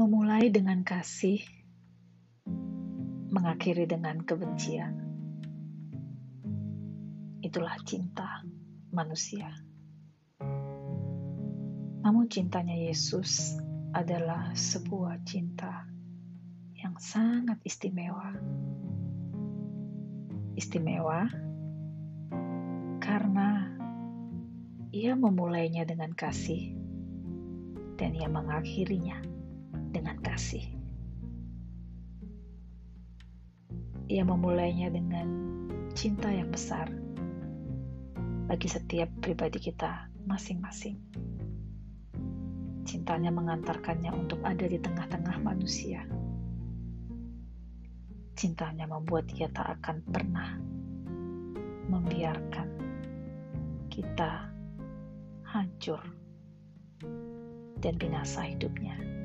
Memulai dengan kasih, mengakhiri dengan kebencian. Itulah cinta manusia. Namun cintanya Yesus adalah sebuah cinta yang sangat istimewa. Istimewa karena ia memulainya dengan kasih dan ia mengakhirinya kasih. Ia memulainya dengan cinta yang besar bagi setiap pribadi kita masing-masing. Cintanya mengantarkannya untuk ada di tengah-tengah manusia. Cintanya membuat dia tak akan pernah membiarkan kita hancur dan binasa hidupnya.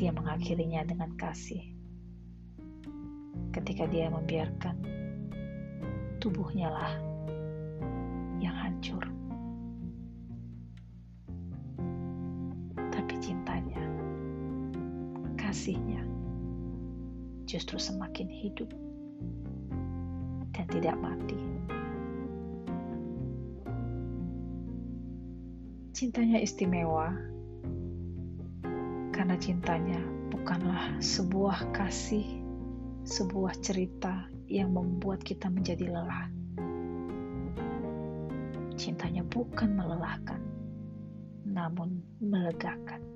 Dia mengakhirinya dengan kasih. Ketika dia membiarkan tubuhnya lah yang hancur. Tapi cintanya, kasihnya justru semakin hidup dan tidak mati. Cintanya istimewa karena cintanya bukanlah sebuah kasih, sebuah cerita yang membuat kita menjadi lelah. Cintanya bukan melelahkan, namun melegakan.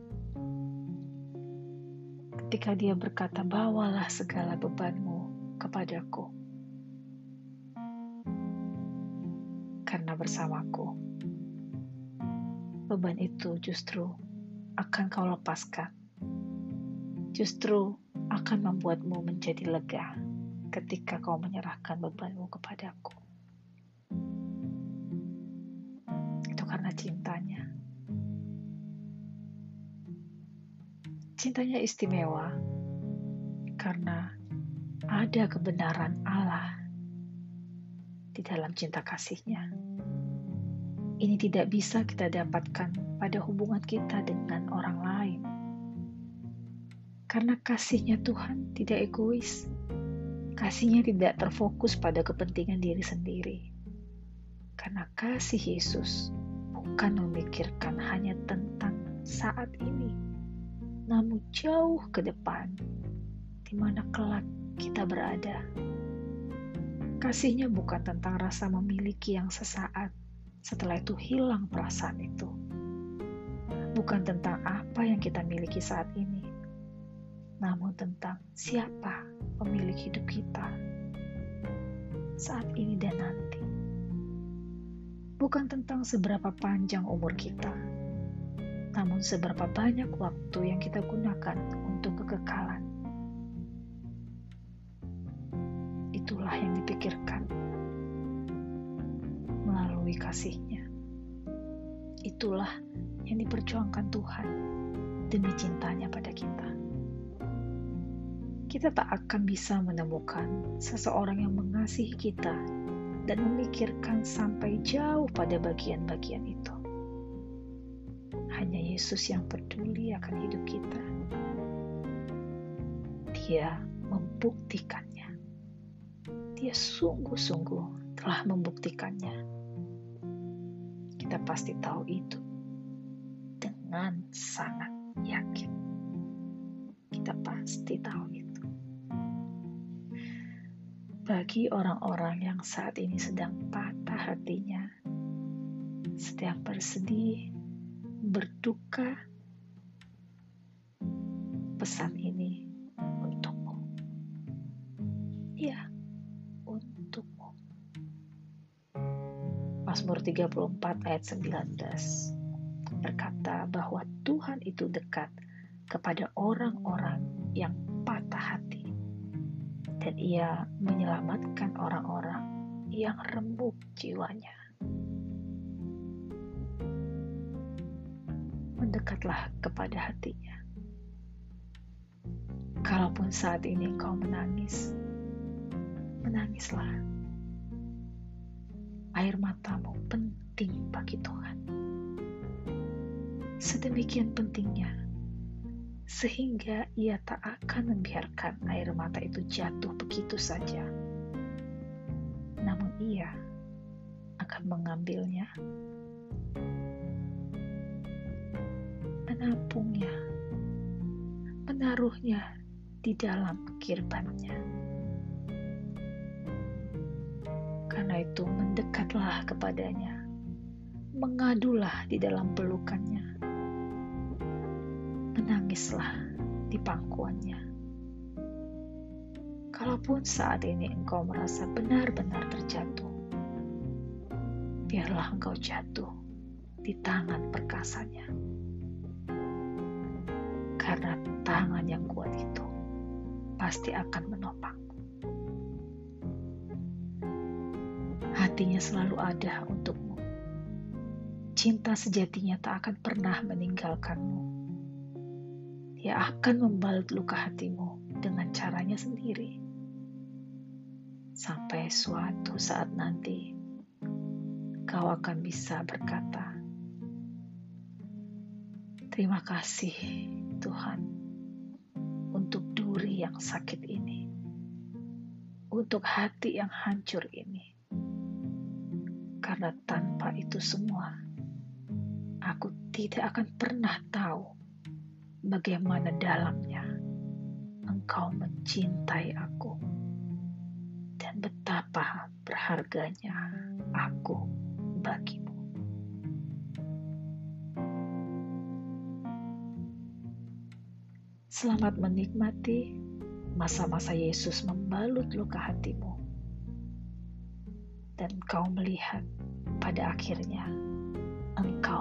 Ketika dia berkata, "Bawalah segala bebanmu kepadaku, karena bersamaku." Beban itu justru akan kau lepaskan. Justru akan membuatmu menjadi lega ketika kau menyerahkan bebanmu kepadaku. Itu karena cintanya. Cintanya istimewa karena ada kebenaran Allah di dalam cinta kasihnya. Ini tidak bisa kita dapatkan pada hubungan kita dengan orang lain. Karena kasihnya Tuhan tidak egois. Kasihnya tidak terfokus pada kepentingan diri sendiri. Karena kasih Yesus bukan memikirkan hanya tentang saat ini, namun jauh ke depan, di mana kelak kita berada. Kasihnya bukan tentang rasa memiliki yang sesaat, setelah itu hilang perasaan itu. Bukan tentang apa yang kita miliki saat ini, namun tentang siapa pemilik hidup kita saat ini dan nanti. Bukan tentang seberapa panjang umur kita, namun seberapa banyak waktu yang kita gunakan untuk kekekalan. Itulah yang dipikirkan melalui kasihnya. Itulah yang diperjuangkan Tuhan demi cintanya pada kita. Kita tak akan bisa menemukan seseorang yang mengasihi kita dan memikirkan sampai jauh pada bagian-bagian itu. Hanya Yesus yang peduli akan hidup kita. Dia membuktikannya. Dia sungguh-sungguh telah membuktikannya. Kita pasti tahu itu dengan sangat yakin. Kita pasti tahu itu. Bagi orang-orang yang saat ini sedang patah hatinya, sedang bersedih, berduka, pesan ini untukmu. Ya, untukmu. Mazmur 34 ayat 19 berkata bahwa Tuhan itu dekat kepada orang-orang yang dan ia menyelamatkan orang-orang yang remuk jiwanya. Mendekatlah kepada hatinya. Kalaupun saat ini engkau menangis, menangislah. Air matamu penting bagi Tuhan. sedemikian pentingnya sehingga ia tak akan membiarkan air mata itu jatuh begitu saja. Namun ia akan mengambilnya, menampungnya, menaruhnya di dalam kirbannya. Karena itu mendekatlah kepadanya, mengadulah di dalam pelukannya, menangislah di pangkuannya. Kalaupun saat ini engkau merasa benar-benar terjatuh, biarlah engkau jatuh di tangan perkasanya. Karena tangan yang kuat itu pasti akan menopangmu. Hatinya selalu ada untukmu. Cinta sejatinya tak akan pernah meninggalkanmu ia akan membalut luka hatimu dengan caranya sendiri. Sampai suatu saat nanti, kau akan bisa berkata, "Terima kasih, Tuhan, untuk duri yang sakit ini, untuk hati yang hancur ini, karena tanpa itu semua, aku tidak akan pernah tahu." Bagaimana dalamnya engkau mencintai aku dan betapa berharganya aku bagimu. Selamat menikmati masa-masa Yesus membalut luka hatimu dan kau melihat pada akhirnya engkau